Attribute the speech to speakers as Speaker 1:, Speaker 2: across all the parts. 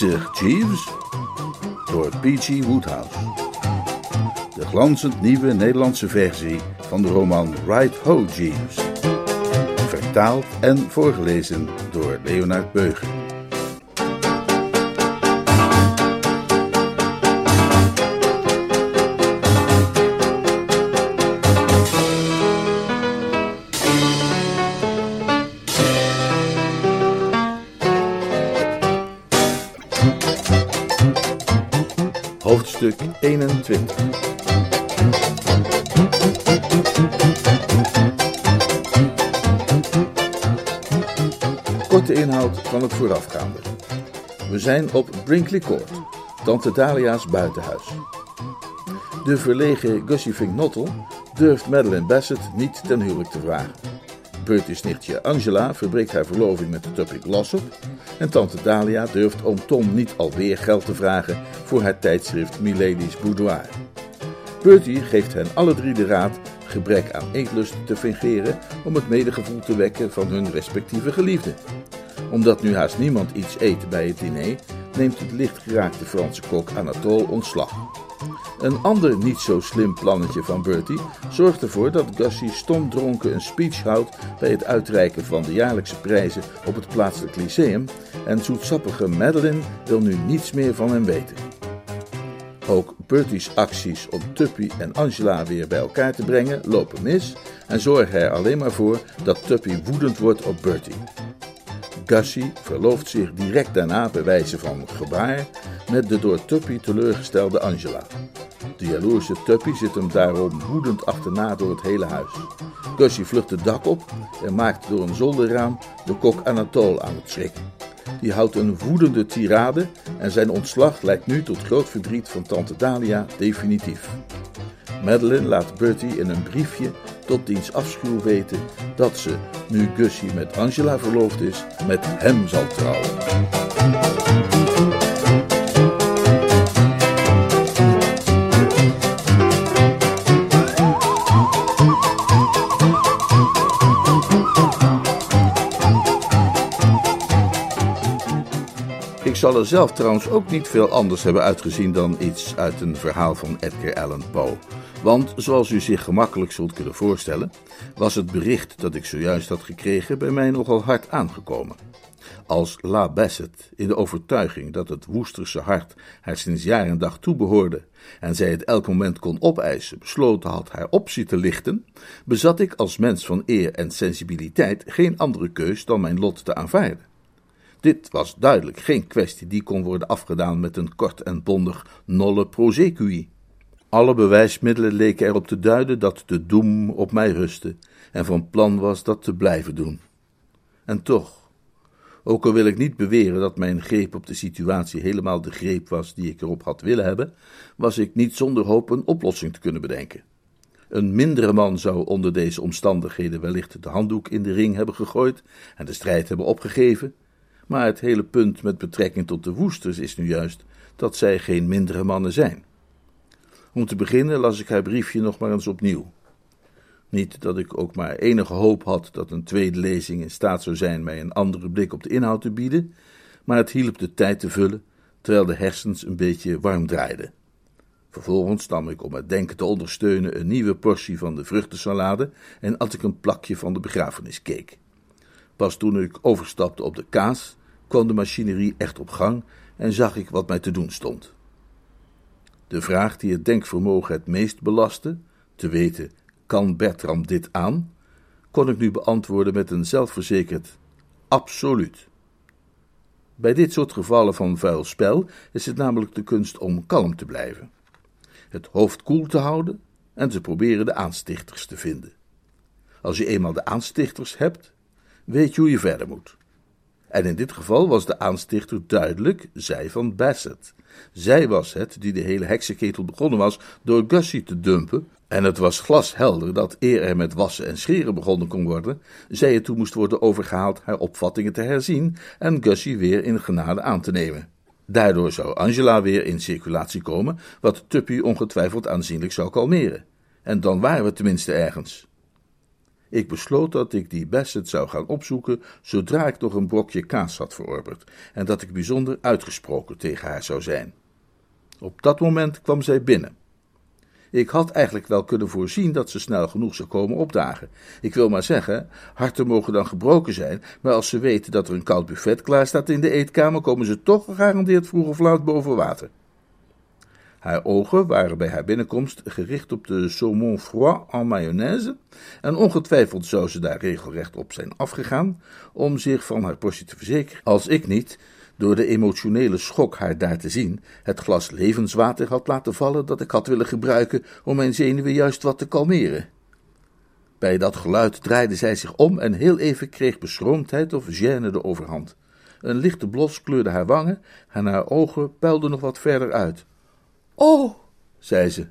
Speaker 1: Bezig, Jeeves. Door P.G. Woodhouse. De glanzend nieuwe Nederlandse versie van de roman Right Ho, Jeeves. Vertaald en voorgelezen door Leonard Beuger. 21 Korte inhoud van het voorafgaande. We zijn op Brinkley Court, Tante Dalia's buitenhuis. De verlegen Gussie Fink Nottel durft Madeleine Bassett niet ten huwelijk te vragen. Bertie's nichtje Angela verbreekt haar verloving met Tuppy Glossop. En tante Dalia durft oom Tom niet alweer geld te vragen voor haar tijdschrift Milady's Boudoir. Bertie geeft hen alle drie de raad gebrek aan eetlust te fingeren om het medegevoel te wekken van hun respectieve geliefden. Omdat nu haast niemand iets eet bij het diner, neemt het lichtgeraakte Franse kok Anatole ontslag. Een ander niet zo slim plannetje van Bertie zorgt ervoor dat Gussie stomdronken een speech houdt bij het uitreiken van de jaarlijkse prijzen op het plaatselijk lyceum en zoetsappige Madeline wil nu niets meer van hem weten. Ook Bertie's acties om Tuppy en Angela weer bij elkaar te brengen lopen mis en zorgen er alleen maar voor dat Tuppy woedend wordt op Bertie. Gussie verlooft zich direct daarna bij wijze van gebaar met de door Tuppy teleurgestelde Angela. De jaloerse Tuppy zit hem daarom woedend achterna door het hele huis. Gussie vlucht het dak op en maakt door een zolderraam de kok Anatole aan het schrikken. Die houdt een woedende tirade en zijn ontslag lijkt nu tot groot verdriet van tante Dalia definitief. Madeline laat Bertie in een briefje tot diens afschuw weten dat ze, nu Gussie met Angela verloofd is, met hem zal trouwen. Ik zal er zelf trouwens ook niet veel anders hebben uitgezien dan iets uit een verhaal van Edgar Allan Poe. Want, zoals u zich gemakkelijk zult kunnen voorstellen, was het bericht dat ik zojuist had gekregen bij mij nogal hard aangekomen. Als La Bassett, in de overtuiging dat het Woesterse hart haar sinds jaar en dag toebehoorde en zij het elk moment kon opeisen, besloten had haar optie te lichten, bezat ik als mens van eer en sensibiliteit geen andere keus dan mijn lot te aanvaarden. Dit was duidelijk geen kwestie die kon worden afgedaan met een kort en bondig nolle prosecui. Alle bewijsmiddelen leken erop te duiden dat de doem op mij rustte en van plan was dat te blijven doen. En toch, ook al wil ik niet beweren dat mijn greep op de situatie helemaal de greep was die ik erop had willen hebben, was ik niet zonder hoop een oplossing te kunnen bedenken. Een mindere man zou onder deze omstandigheden wellicht de handdoek in de ring hebben gegooid en de strijd hebben opgegeven, maar het hele punt met betrekking tot de woesters is nu juist dat zij geen mindere mannen zijn. Om te beginnen las ik haar briefje nog maar eens opnieuw. Niet dat ik ook maar enige hoop had dat een tweede lezing in staat zou zijn mij een andere blik op de inhoud te bieden, maar het hielp de tijd te vullen, terwijl de hersens een beetje warm draaiden. Vervolgens nam ik om het denken te ondersteunen een nieuwe portie van de vruchtensalade en at ik een plakje van de begrafeniscake. Pas toen ik overstapte op de kaas, kwam de machinerie echt op gang en zag ik wat mij te doen stond. De vraag die het denkvermogen het meest belastte, te weten, kan Bertram dit aan, kon ik nu beantwoorden met een zelfverzekerd absoluut. Bij dit soort gevallen van vuil spel is het namelijk de kunst om kalm te blijven, het hoofd koel te houden en te proberen de aanstichters te vinden. Als je eenmaal de aanstichters hebt, weet je hoe je verder moet. En in dit geval was de aanstichter duidelijk zij van Bassett. Zij was het die de hele heksenketel begonnen was door Gussie te dumpen. En het was glashelder dat eer er met wassen en scheren begonnen kon worden, zij ertoe moest worden overgehaald haar opvattingen te herzien en Gussie weer in genade aan te nemen. Daardoor zou Angela weer in circulatie komen, wat Tuppy ongetwijfeld aanzienlijk zou kalmeren. En dan waren we tenminste ergens. Ik besloot dat ik die Bassett zou gaan opzoeken zodra ik nog een brokje kaas had verorberd en dat ik bijzonder uitgesproken tegen haar zou zijn. Op dat moment kwam zij binnen. Ik had eigenlijk wel kunnen voorzien dat ze snel genoeg zou komen opdagen. Ik wil maar zeggen, harten mogen dan gebroken zijn, maar als ze weten dat er een koud buffet klaar staat in de eetkamer, komen ze toch gegarandeerd vroeg of laat boven water. Haar ogen waren bij haar binnenkomst gericht op de saumon froid en mayonaise, en ongetwijfeld zou ze daar regelrecht op zijn afgegaan, om zich van haar portie te verzekeren, als ik niet, door de emotionele schok haar daar te zien, het glas levenswater had laten vallen dat ik had willen gebruiken om mijn zenuwen juist wat te kalmeren. Bij dat geluid draaide zij zich om en heel even kreeg beschroomdheid of gêne de overhand. Een lichte blos kleurde haar wangen en haar ogen puilden nog wat verder uit. Oh, zei ze.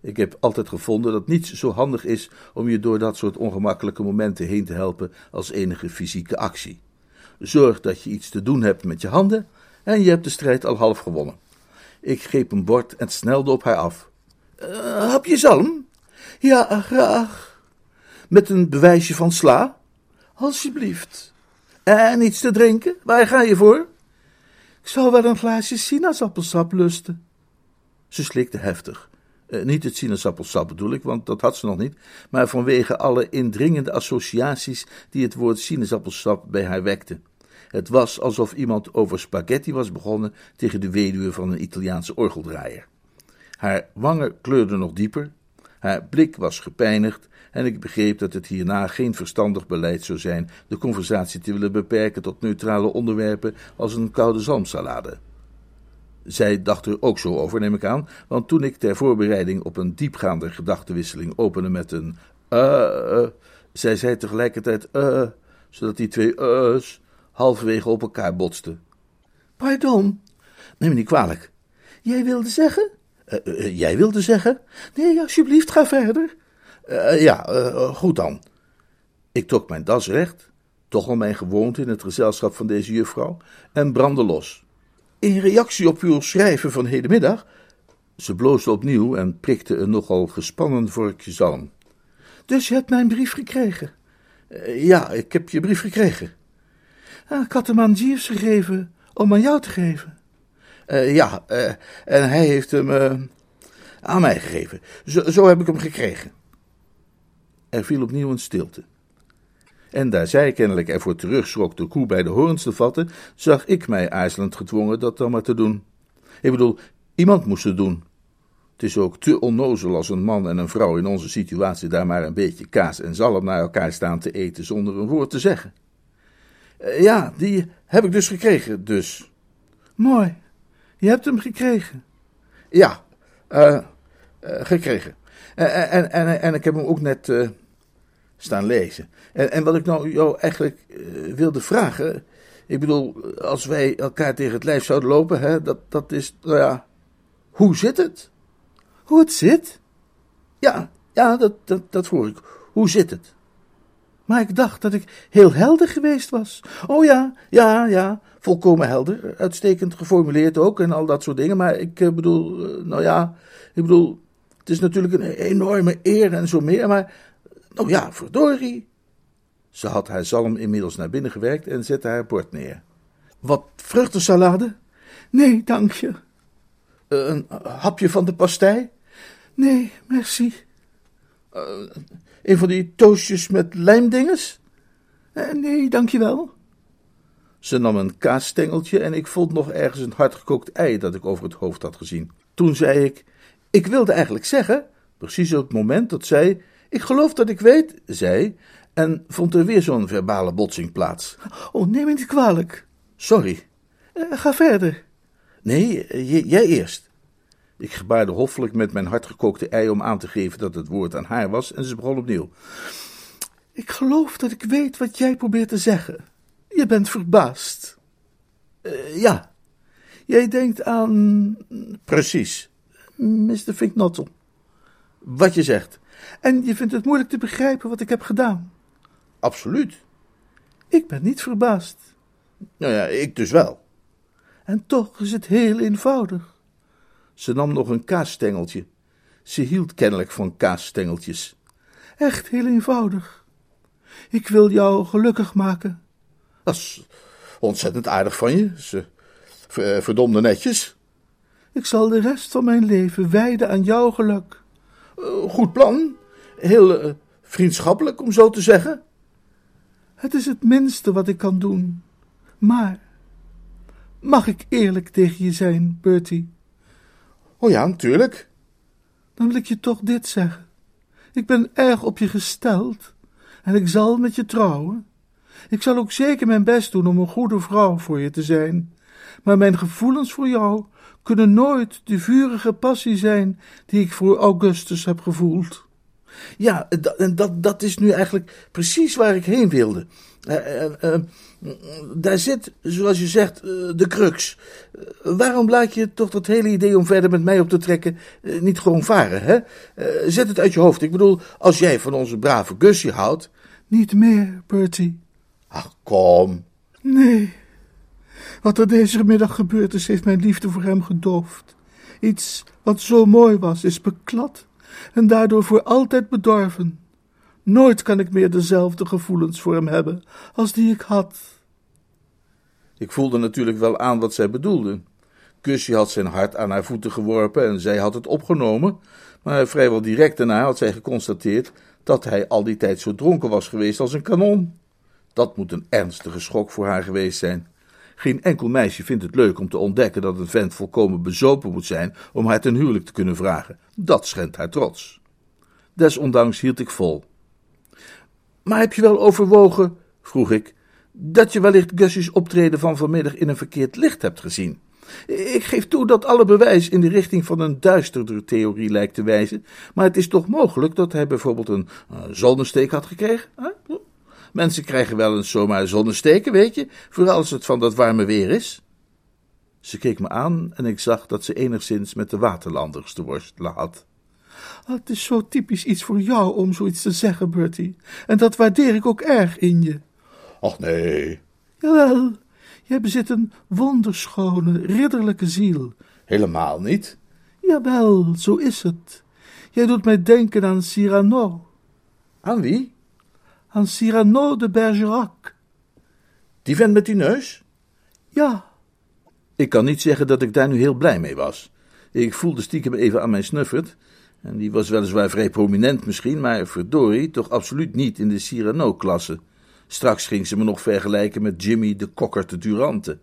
Speaker 1: Ik heb altijd gevonden dat niets zo handig is om je door dat soort ongemakkelijke momenten heen te helpen als enige fysieke actie. Zorg dat je iets te doen hebt met je handen en je hebt de strijd al half gewonnen. Ik greep een bord en snelde op haar af. Uh, hap je zalm? Ja, graag. Met een bewijsje van sla? Alsjeblieft. En iets te drinken? Waar ga je voor? Ik zou wel een glaasje sinaasappelsap lusten. Ze slikte heftig. Uh, niet het sinaasappelsap bedoel ik, want dat had ze nog niet, maar vanwege alle indringende associaties die het woord sinaasappelsap bij haar wekte. Het was alsof iemand over spaghetti was begonnen tegen de weduwe van een Italiaanse orgeldraaier. Haar wangen kleurden nog dieper, haar blik was gepijnigd en ik begreep dat het hierna geen verstandig beleid zou zijn de conversatie te willen beperken tot neutrale onderwerpen als een koude zalmsalade. Zij dacht er ook zo over, neem ik aan, want toen ik ter voorbereiding op een diepgaande gedachtenwisseling opende met een uh, uh, zij zei tegelijkertijd uh, zodat die twee uh's halverwege op elkaar botsten. Pardon, neem me niet kwalijk. Jij wilde zeggen? jij wilde zeggen? Nee, alsjeblieft, ga verder. ja, goed dan. Ik trok mijn das recht, toch al mijn gewoonte in het gezelschap van deze juffrouw, en brandde los. In reactie op uw schrijven van hedenmiddag. Ze bloosde opnieuw en prikte een nogal gespannen vorkje zalm. Dus je hebt mijn brief gekregen? Uh, ja, ik heb je brief gekregen. Uh, ik had hem aan Jeeves gegeven om aan jou te geven. Uh, ja, en hij heeft hem aan mij gegeven. Zo, zo heb ik hem gekregen. Er viel opnieuw een stilte. En daar zij kennelijk ervoor terugschrok de koe bij de horens te vatten, zag ik mij aarzelend gedwongen dat dan maar te doen. Ik bedoel, iemand moest het doen. Het is ook te onnozel als een man en een vrouw in onze situatie daar maar een beetje kaas en zalm naar elkaar staan te eten zonder een woord te zeggen. Uh, ja, die heb ik dus gekregen, dus. Mooi, je hebt hem gekregen. Ja, uh, uh, gekregen. En, en, en, en ik heb hem ook net staan lezen. En, en wat ik nou jou eigenlijk uh, wilde vragen. Ik bedoel, als wij elkaar tegen het lijf zouden lopen, hè, dat, dat is, nou ja. Hoe zit het? Hoe het zit? Ja, ja, dat, dat, dat ik. Hoe zit het? Maar ik dacht dat ik heel helder geweest was. Oh ja, ja, ja, volkomen helder. Uitstekend geformuleerd ook en al dat soort dingen. Maar ik uh, bedoel, uh, nou ja, ik bedoel, het is natuurlijk een enorme eer en zo meer. Maar Oh ja, verdorie. Ze had haar zalm inmiddels naar binnen gewerkt en zette haar bord neer. Wat vruchtensalade? Nee, dank je. Uh, een hapje van de pastei? Nee, merci. Uh, een van die toastjes met lijmdinges? Uh, nee, dank je wel. Ze nam een kaasstengeltje en ik vond nog ergens een hardgekookt ei dat ik over het hoofd had gezien. Toen zei ik: Ik wilde eigenlijk zeggen, precies op het moment dat zij ik geloof dat ik weet, zei, en vond er weer zo'n verbale botsing plaats. Oh, neem me niet kwalijk. Sorry. Uh, ga verder. Nee, eh, jij eerst. Ik gebaarde hoffelijk met mijn hardgekookte ei om aan te geven dat het woord aan haar was, en ze begon opnieuw. Ik geloof dat ik weet wat jij probeert te zeggen.
Speaker 2: Je bent verbaasd.
Speaker 1: Uh, ja. Jij denkt aan. Precies.
Speaker 2: Mr. Finknottel.
Speaker 1: Wat je zegt.
Speaker 2: En je vindt het moeilijk te begrijpen wat ik heb gedaan?
Speaker 1: Absoluut.
Speaker 2: Ik ben niet verbaasd.
Speaker 1: Nou ja, ik dus wel.
Speaker 2: En toch is het heel eenvoudig.
Speaker 1: Ze nam nog een kaasstengeltje. Ze hield kennelijk van kaasstengeltjes.
Speaker 2: Echt heel eenvoudig. Ik wil jou gelukkig maken.
Speaker 1: Dat is ontzettend aardig van je. Ze eh, verdomde netjes.
Speaker 2: Ik zal de rest van mijn leven wijden aan jouw geluk.
Speaker 1: Uh, goed plan. Heel uh, vriendschappelijk, om zo te zeggen.
Speaker 2: Het is het minste wat ik kan doen. Maar mag ik eerlijk tegen je zijn, Bertie?
Speaker 1: Oh ja, natuurlijk.
Speaker 2: Dan wil ik je toch dit zeggen. Ik ben erg op je gesteld en ik zal met je trouwen. Ik zal ook zeker mijn best doen om een goede vrouw voor je te zijn. Maar mijn gevoelens voor jou kunnen nooit de vurige passie zijn die ik voor Augustus heb gevoeld.
Speaker 1: Ja, en dat, dat is nu eigenlijk precies waar ik heen wilde. Uh, uh, daar zit, zoals je zegt, de crux. waarom laat je toch dat hele idee om verder met mij op te trekken niet gewoon varen, hè? zet het uit je hoofd. Ik bedoel, als jij van onze brave Gussie houdt...
Speaker 2: Niet meer, Bertie.
Speaker 1: Ach, kom.
Speaker 2: Nee. Wat er deze middag gebeurd is, heeft mijn liefde voor hem gedoofd. Iets wat zo mooi was, is beklad en daardoor voor altijd bedorven. Nooit kan ik meer dezelfde gevoelens voor hem hebben als die ik had.
Speaker 1: Ik voelde natuurlijk wel aan wat zij bedoelde. Kusje had zijn hart aan haar voeten geworpen en zij had het opgenomen, maar vrijwel direct daarna had zij geconstateerd dat hij al die tijd zo dronken was geweest als een kanon. Dat moet een ernstige schok voor haar geweest zijn. Geen enkel meisje vindt het leuk om te ontdekken dat een vent volkomen bezopen moet zijn om haar ten huwelijk te kunnen vragen. Dat schendt haar trots. Desondanks hield ik vol. Maar heb je wel overwogen, vroeg ik, dat je wellicht Gussie's optreden van vanmiddag in een verkeerd licht hebt gezien? Ik geef toe dat alle bewijs in de richting van een duisterder theorie lijkt te wijzen, maar het is toch mogelijk dat hij bijvoorbeeld een uh, zonnesteek had gekregen? Huh? Mensen krijgen wel eens zomaar zonnesteken, weet je, vooral als het van dat warme weer is. Ze keek me aan en ik zag dat ze enigszins met de waterlanders te worstelen had.
Speaker 2: Ah, het is zo typisch iets voor jou om zoiets te zeggen, Bertie. En dat waardeer ik ook erg in je.
Speaker 1: Ach nee.
Speaker 2: Jawel, jij bezit een wonderschone, ridderlijke ziel.
Speaker 1: Helemaal niet.
Speaker 2: Jawel, zo is het. Jij doet mij denken aan Cyrano.
Speaker 1: Aan wie?
Speaker 2: Aan Cyrano de Bergerac.
Speaker 1: Die vent met die neus?
Speaker 2: Ja.
Speaker 1: Ik kan niet zeggen dat ik daar nu heel blij mee was. Ik voelde stiekem even aan mijn snuffert. En die was weliswaar vrij prominent misschien, maar verdorie, toch absoluut niet in de Cyrano-klasse. Straks ging ze me nog vergelijken met Jimmy de Kokker te Durante.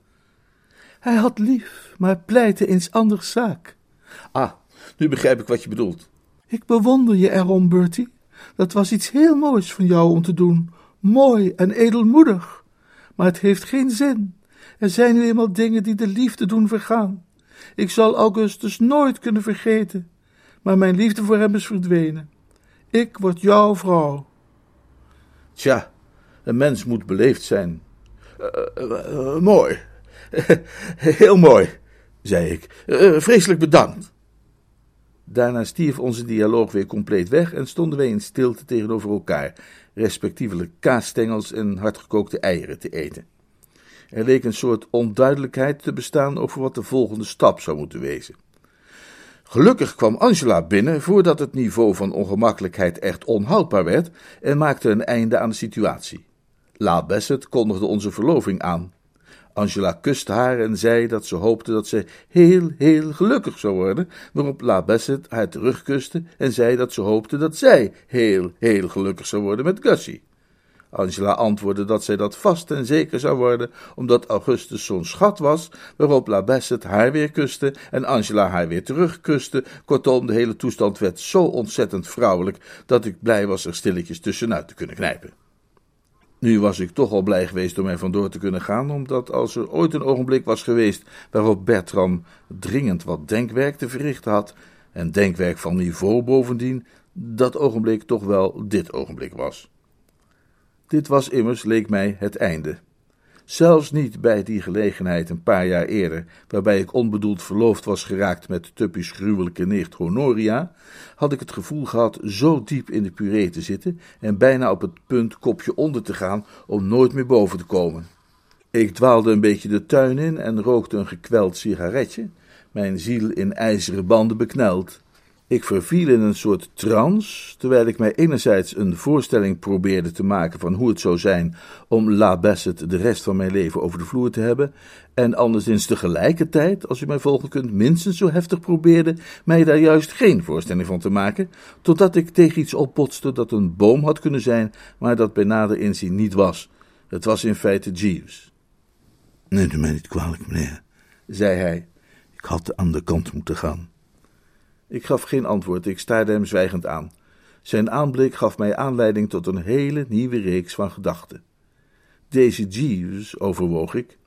Speaker 2: Hij had lief, maar pleitte eens anders zaak.
Speaker 1: Ah, nu begrijp ik wat je bedoelt.
Speaker 2: Ik bewonder je erom, Bertie. Dat was iets heel moois van jou om te doen, mooi en edelmoedig. Maar het heeft geen zin. Er zijn nu eenmaal dingen die de liefde doen vergaan. Ik zal Augustus nooit kunnen vergeten, maar mijn liefde voor hem is verdwenen. Ik word jouw vrouw.
Speaker 1: Tja, een mens moet beleefd zijn. Uh, uh, mooi. Heel mooi, zei ik. vreselijk bedankt. Daarna stierf onze dialoog weer compleet weg en stonden wij in stilte tegenover elkaar, respectievelijk kaasstengels en hardgekookte eieren te eten. Er leek een soort onduidelijkheid te bestaan over wat de volgende stap zou moeten wezen. Gelukkig kwam Angela binnen voordat het niveau van ongemakkelijkheid echt onhoudbaar werd en maakte een einde aan de situatie. La Bassett kondigde onze verloving aan. Angela kuste haar en zei dat ze hoopte dat ze heel, heel gelukkig zou worden, waarop La Bassett haar terugkuste en zei dat ze hoopte dat zij heel, heel gelukkig zou worden met Gussie. Angela antwoordde dat zij dat vast en zeker zou worden, omdat Augustus zo'n schat was, waarop La Bassett haar weer kuste en Angela haar weer terugkuste. Kortom, de hele toestand werd zo ontzettend vrouwelijk dat ik blij was er stilletjes tussenuit te kunnen knijpen. Nu was ik toch al blij geweest om er vandoor te kunnen gaan, omdat als er ooit een ogenblik was geweest waarop Bertram dringend wat denkwerk te verrichten had, en denkwerk van niveau bovendien, dat ogenblik toch wel dit ogenblik was. Dit was immers, leek mij, het einde. Zelfs niet bij die gelegenheid een paar jaar eerder, waarbij ik onbedoeld verloofd was geraakt met Tuppy's gruwelijke nicht Honoria, had ik het gevoel gehad zo diep in de puree te zitten en bijna op het punt kopje onder te gaan om nooit meer boven te komen. Ik dwaalde een beetje de tuin in en rookte een gekweld sigaretje, mijn ziel in ijzeren banden bekneld. Ik verviel in een soort trance, terwijl ik mij enerzijds een voorstelling probeerde te maken van hoe het zou zijn om La Bassett de rest van mijn leven over de vloer te hebben, en anderszins tegelijkertijd, als u mij volgen kunt, minstens zo heftig probeerde mij daar juist geen voorstelling van te maken, totdat ik tegen iets opbotste dat een boom had kunnen zijn, maar dat bij nader inzien niet was. Het was in feite Jeeves.
Speaker 2: Neemt u mij niet kwalijk, meneer, zei hij. Ik had de andere kant moeten gaan.
Speaker 1: Ik gaf geen antwoord, ik staarde hem zwijgend aan. Zijn aanblik gaf mij aanleiding tot een hele nieuwe reeks van gedachten. Deze Jeeves, overwoog ik.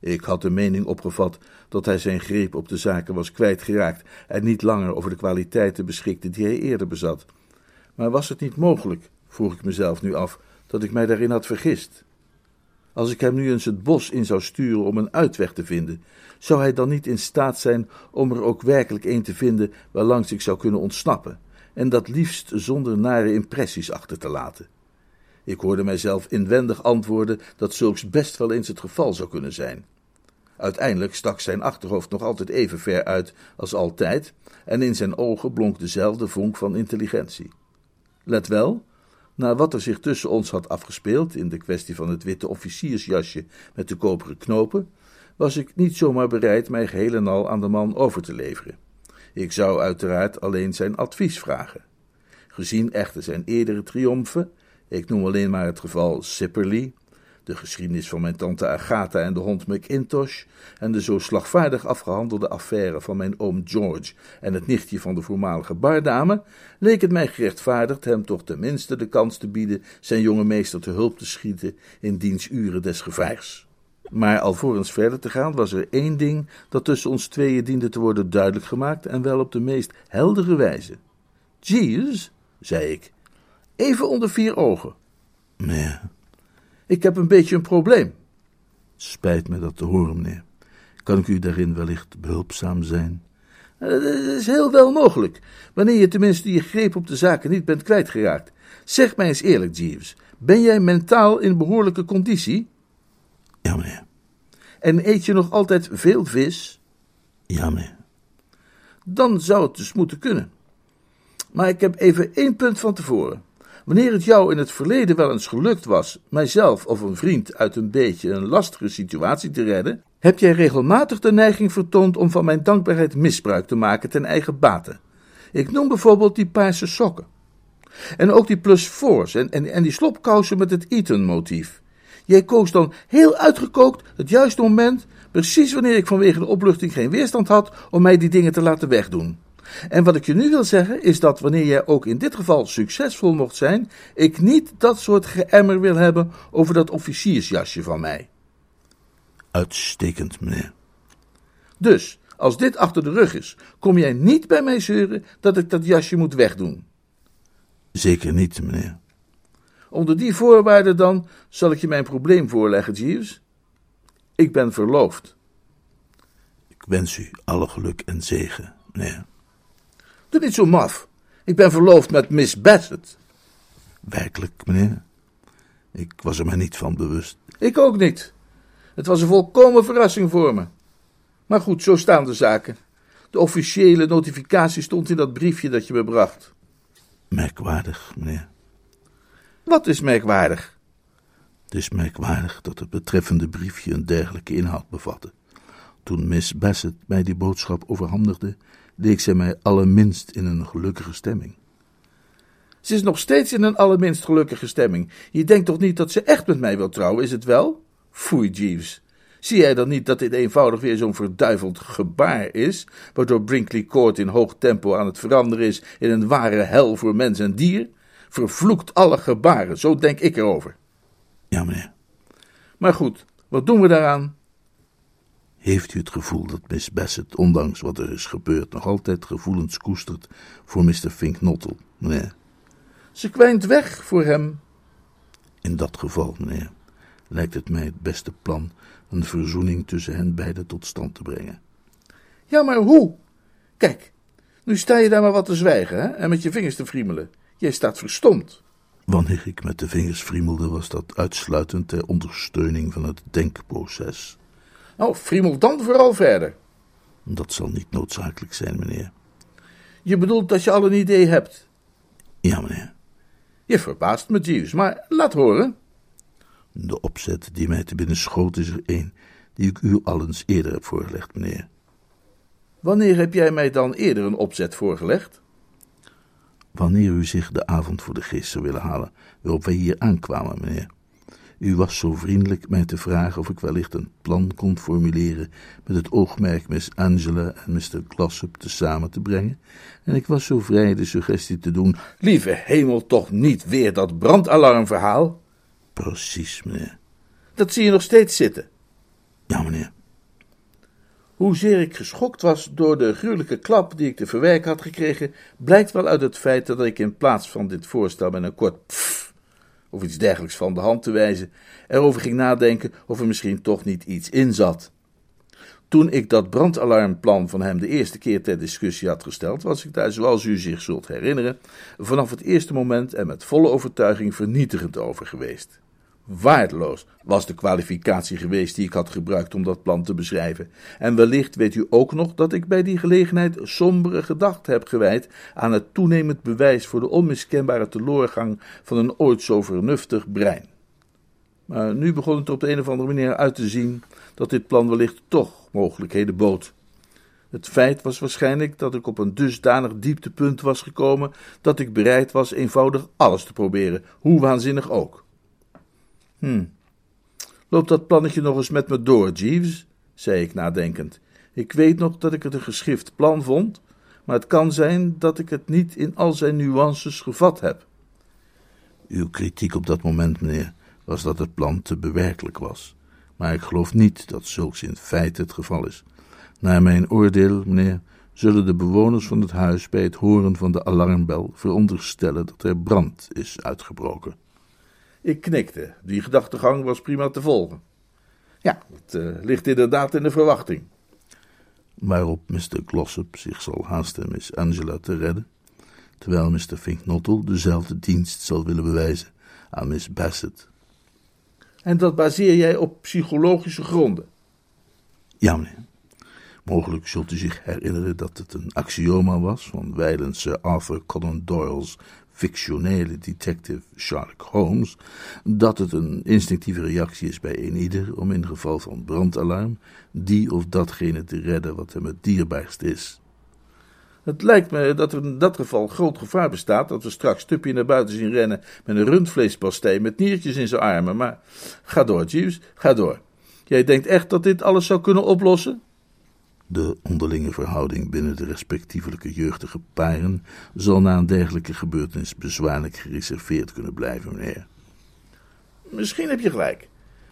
Speaker 1: Ik had de mening opgevat dat hij zijn greep op de zaken was kwijtgeraakt en niet langer over de kwaliteiten beschikte die hij eerder bezat. Maar was het niet mogelijk, vroeg ik mezelf nu af, dat ik mij daarin had vergist? Als ik hem nu eens het bos in zou sturen om een uitweg te vinden, zou hij dan niet in staat zijn om er ook werkelijk een te vinden waarlangs ik zou kunnen ontsnappen, en dat liefst zonder nare impressies achter te laten? Ik hoorde mijzelf inwendig antwoorden dat zulks best wel eens het geval zou kunnen zijn. Uiteindelijk stak zijn achterhoofd nog altijd even ver uit als altijd, en in zijn ogen blonk dezelfde vonk van intelligentie. Let wel, na wat er zich tussen ons had afgespeeld in de kwestie van het witte officiersjasje met de koperen knopen, was ik niet zomaar bereid mij geheel en al aan de man over te leveren. Ik zou uiteraard alleen zijn advies vragen. Gezien echter zijn eerdere triomfen, ik noem alleen maar het geval Sipperley, de geschiedenis van mijn tante Agatha en de hond McIntosh en de zo slagvaardig afgehandelde affaire van mijn oom George en het nichtje van de voormalige bardame, leek het mij gerechtvaardigd hem toch tenminste de kans te bieden zijn jonge meester te hulp te schieten in diens uren des gevaars. Maar alvorens verder te gaan, was er één ding dat tussen ons tweeën diende te worden duidelijk gemaakt en wel op de meest heldere wijze. Jeeves, zei ik, even onder vier ogen.
Speaker 2: Nee,
Speaker 1: ik heb een beetje een probleem.
Speaker 2: Spijt me dat te horen, meneer. Kan ik u daarin wellicht behulpzaam zijn?
Speaker 1: Eh, dat is heel wel mogelijk, wanneer je tenminste je greep op de zaken niet bent kwijtgeraakt. Zeg mij eens eerlijk, Jeeves, ben jij mentaal in behoorlijke conditie?
Speaker 2: Ja, meneer.
Speaker 1: En eet je nog altijd veel vis?
Speaker 2: Ja, meneer.
Speaker 1: Dan zou het dus moeten kunnen. Maar ik heb even één punt van tevoren. Wanneer het jou in het verleden wel eens gelukt was mijzelf of een vriend uit een beetje een lastige situatie te redden, heb jij regelmatig de neiging vertoond om van mijn dankbaarheid misbruik te maken ten eigen bate. Ik noem bijvoorbeeld die paarse sokken. En ook die plus fours en, en, die slopkousen met het Eton-motief. Jij koos dan heel uitgekookt het juiste moment, precies wanneer ik vanwege de opluchting geen weerstand had, om mij die dingen te laten wegdoen. En wat ik je nu wil zeggen is dat wanneer jij ook in dit geval succesvol mocht zijn, ik niet dat soort geëmmer wil hebben over dat officiersjasje van mij.
Speaker 2: Uitstekend, meneer.
Speaker 1: Dus, als dit achter de rug is, kom jij niet bij mij zeuren dat ik dat jasje moet wegdoen.
Speaker 2: Zeker niet, meneer.
Speaker 1: Onder die voorwaarden dan zal ik je mijn probleem voorleggen, Jeeves. Ik ben verloofd.
Speaker 2: Ik wens u alle geluk en zegen, meneer.
Speaker 1: Doe niet zo maf. Ik ben verloofd met Miss Bassett.
Speaker 2: Werkelijk, meneer? Ik was er mij niet van bewust.
Speaker 1: Ik ook niet. Het was een volkomen verrassing voor me. Maar goed, zo staan de zaken. De officiële notificatie stond in dat briefje dat je me bracht.
Speaker 2: Merkwaardig, meneer.
Speaker 1: Wat is merkwaardig?
Speaker 2: Het is merkwaardig dat het betreffende briefje een dergelijke inhoud bevatte. Toen Miss Bassett mij die boodschap overhandigde, leek zij mij allerminst in een gelukkige stemming.
Speaker 1: Ze is nog steeds in een allerminst gelukkige stemming. Je denkt toch niet dat ze echt met mij wil trouwen, is het wel? Foei, Jeeves. Zie jij dan niet dat dit eenvoudig weer zo'n verduiveld gebaar is, waardoor Brinkley Court in hoog tempo aan het veranderen is in een ware hel voor mens en dier? Vervloekt alle gebaren, zo denk ik erover.
Speaker 2: Ja, meneer.
Speaker 1: Maar goed, wat doen we daaraan?
Speaker 2: Heeft u het gevoel dat Miss Bassett, ondanks wat er is gebeurd, nog altijd gevoelens koestert voor Mr. Finknottel, meneer?
Speaker 1: Ze kwijnt weg voor hem.
Speaker 2: In dat geval, meneer,
Speaker 1: lijkt het mij het beste plan een verzoening tussen hen beiden tot stand te brengen.
Speaker 2: Ja, maar hoe? Kijk, nu sta je daar maar wat te zwijgen hè? en met je vingers te friemelen. Jij staat verstomd.
Speaker 1: Wanneer ik met de vingers friemelde, was dat uitsluitend ter ondersteuning van het denkproces.
Speaker 2: Nou, friemel dan vooral verder.
Speaker 1: Dat zal niet noodzakelijk zijn, meneer.
Speaker 2: Je bedoelt dat je al een idee hebt?
Speaker 1: Ja, meneer.
Speaker 2: Je verbaast me, Jeeves, maar laat horen.
Speaker 1: De opzet die mij te binnen schoot is er één die ik u al eens eerder heb voorgelegd, meneer.
Speaker 2: Wanneer heb jij mij dan eerder een opzet voorgelegd?
Speaker 1: Wanneer u zich de avond voor de geest zou willen halen waarop wij hier aankwamen, meneer. U was zo vriendelijk mij te vragen of ik wellicht een plan kon formuleren met het oogmerk Miss Angela en Mr. Glossop tezamen te brengen, en ik was zo vrij de suggestie te doen.
Speaker 2: Lieve hemel, toch niet weer dat brandalarmverhaal?
Speaker 1: Precies, meneer.
Speaker 2: Dat zie je nog steeds zitten.
Speaker 1: Ja, meneer.
Speaker 2: Hoezeer ik geschokt was door de gruwelijke klap die ik te verwerken had gekregen, blijkt wel uit het feit dat ik in plaats van dit voorstel met een kort pff of iets dergelijks van de hand te wijzen, erover ging nadenken of er misschien toch niet iets in zat. Toen ik dat brandalarmplan van hem de eerste keer ter discussie had gesteld, was ik daar, zoals u zich zult herinneren, vanaf het eerste moment en met volle overtuiging vernietigend over geweest. Waardeloos was de kwalificatie geweest die ik had gebruikt om dat plan te beschrijven. En wellicht weet u ook nog dat ik bij die gelegenheid sombere gedachten heb gewijd aan het toenemend bewijs voor de onmiskenbare teloorgang van een ooit zo vernuftig brein. Maar nu begon het op de een of andere manier uit te zien dat dit plan wellicht toch mogelijkheden bood. Het feit was waarschijnlijk dat ik op een dusdanig dieptepunt was gekomen dat ik bereid was eenvoudig alles te proberen, hoe waanzinnig ook. Hm. Loop dat plannetje nog eens met me door, Jeeves, zei ik nadenkend. Ik weet nog dat ik het een geschift plan vond, maar het kan zijn dat ik het niet in al zijn nuances gevat heb.
Speaker 1: Uw kritiek op dat moment, meneer, was dat het plan te bewerkelijk was. Maar ik geloof niet dat zulks in feite het geval is. Naar mijn oordeel, meneer, zullen de bewoners van het huis bij het horen van de alarmbel veronderstellen dat er brand is uitgebroken.
Speaker 2: Ik knikte. Die gedachtegang was prima te volgen. Ja, het uh, ligt inderdaad in de verwachting.
Speaker 1: Waarop Mr. Glossop zich zal haasten Miss Angela te redden, terwijl Mr. Finknottel dezelfde dienst zal willen bewijzen aan Miss Bassett.
Speaker 2: En dat baseer jij op psychologische gronden?
Speaker 1: Ja, meneer. Mogelijk zult u zich herinneren dat het een axioma was van wijlen Sir Arthur Conan Doyle's fictionele detective Sherlock Holmes, dat het een instinctieve reactie is bij een ieder om in geval van brandalarm die of datgene te redden wat hem het dierbaarst is.
Speaker 2: Het lijkt me dat er in dat geval groot gevaar bestaat dat we straks Tuppy naar buiten zien rennen met een rundvleespastei met niertjes in zijn armen. Maar ga door, Jeeves, ga door. Jij denkt echt dat dit alles zou kunnen oplossen?
Speaker 1: De onderlinge verhouding binnen de respectievelijke jeugdige paren zal na een dergelijke gebeurtenis bezwaarlijk gereserveerd kunnen blijven, meneer.
Speaker 2: Misschien heb je gelijk.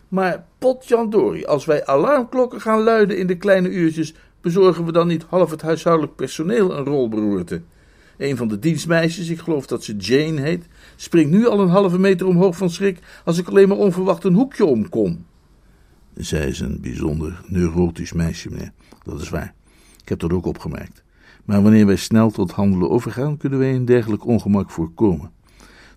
Speaker 2: Maar potjandori, als wij alarmklokken gaan luiden in de kleine uurtjes, bezorgen we dan niet half het huishoudelijk personeel een rolberoerte. Een van de dienstmeisjes, ik geloof dat ze Jane heet, springt nu al een halve meter omhoog van schrik als ik alleen maar onverwacht een hoekje omkom.
Speaker 1: Zij is een bijzonder neurotisch meisje, meneer. Dat is waar. Ik heb dat ook opgemerkt. Maar wanneer wij snel tot handelen overgaan, kunnen wij een dergelijk ongemak voorkomen.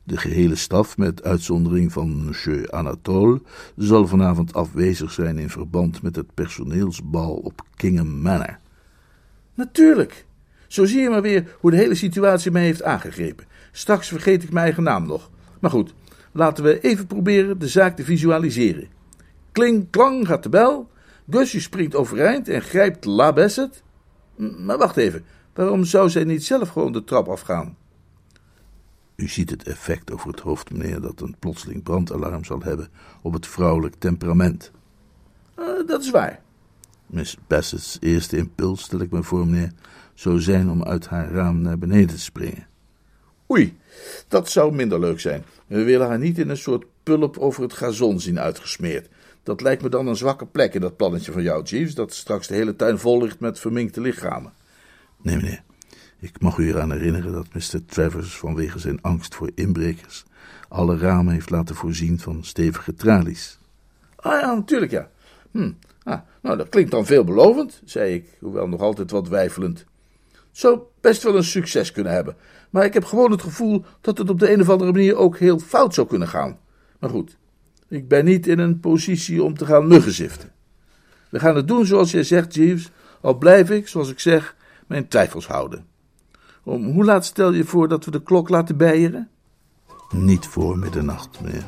Speaker 1: De gehele staf, met uitzondering van monsieur Anatole, zal vanavond afwezig zijn in verband met het personeelsbal op Kingham Manor.
Speaker 2: Natuurlijk. Zo zie je maar weer hoe de hele situatie mij heeft aangegrepen. Straks vergeet ik mijn eigen naam nog. Maar goed, laten we even proberen de zaak te visualiseren. Kling, klang gaat de bel. Gussie springt overeind en grijpt La Besset. Maar wacht even, waarom zou zij niet zelf gewoon de trap afgaan?
Speaker 1: U ziet het effect over het hoofd, meneer, dat een plotseling brandalarm zal hebben op het vrouwelijk temperament.
Speaker 2: Uh, dat is waar.
Speaker 1: Miss Bassett's eerste impuls, stel ik me voor, meneer, zou zijn om uit haar raam naar beneden te springen.
Speaker 2: Oei, dat zou minder leuk zijn. We willen haar niet in een soort pulp over het gazon zien uitgesmeerd. Dat lijkt me dan een zwakke plek in dat plannetje van jou, Jeeves, dat straks de hele tuin vol ligt met verminkte lichamen.
Speaker 1: Nee, meneer. Ik mag u eraan herinneren dat Mr. Travers vanwege zijn angst voor inbrekers alle ramen heeft laten voorzien van stevige tralies. Ah ja, natuurlijk ja. Hm. Ah, nou, dat klinkt dan veelbelovend, zei ik, hoewel nog altijd wat weifelend. Zou best wel een succes kunnen hebben, maar ik heb gewoon het gevoel dat het op de een of andere manier ook heel fout zou kunnen gaan. Maar goed, ik ben niet in een positie om te gaan muggenziften. We gaan het doen zoals jij zegt, Jeeves, al blijf ik, zoals ik zeg, mijn twijfels houden. Om hoe laat stel je voor dat we de klok laten bijeren?
Speaker 2: Niet voor middernacht, meneer.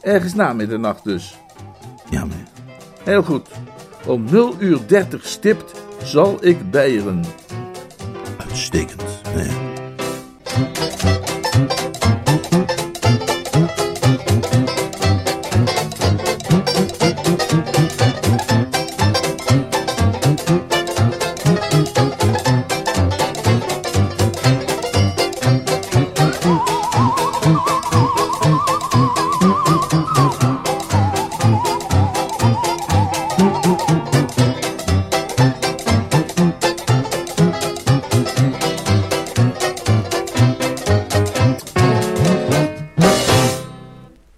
Speaker 1: Ergens na middernacht dus.
Speaker 2: Ja, meneer.
Speaker 1: Heel goed. Om 0 uur 30 stipt zal ik bijeren.
Speaker 2: Uitstekend, meneer.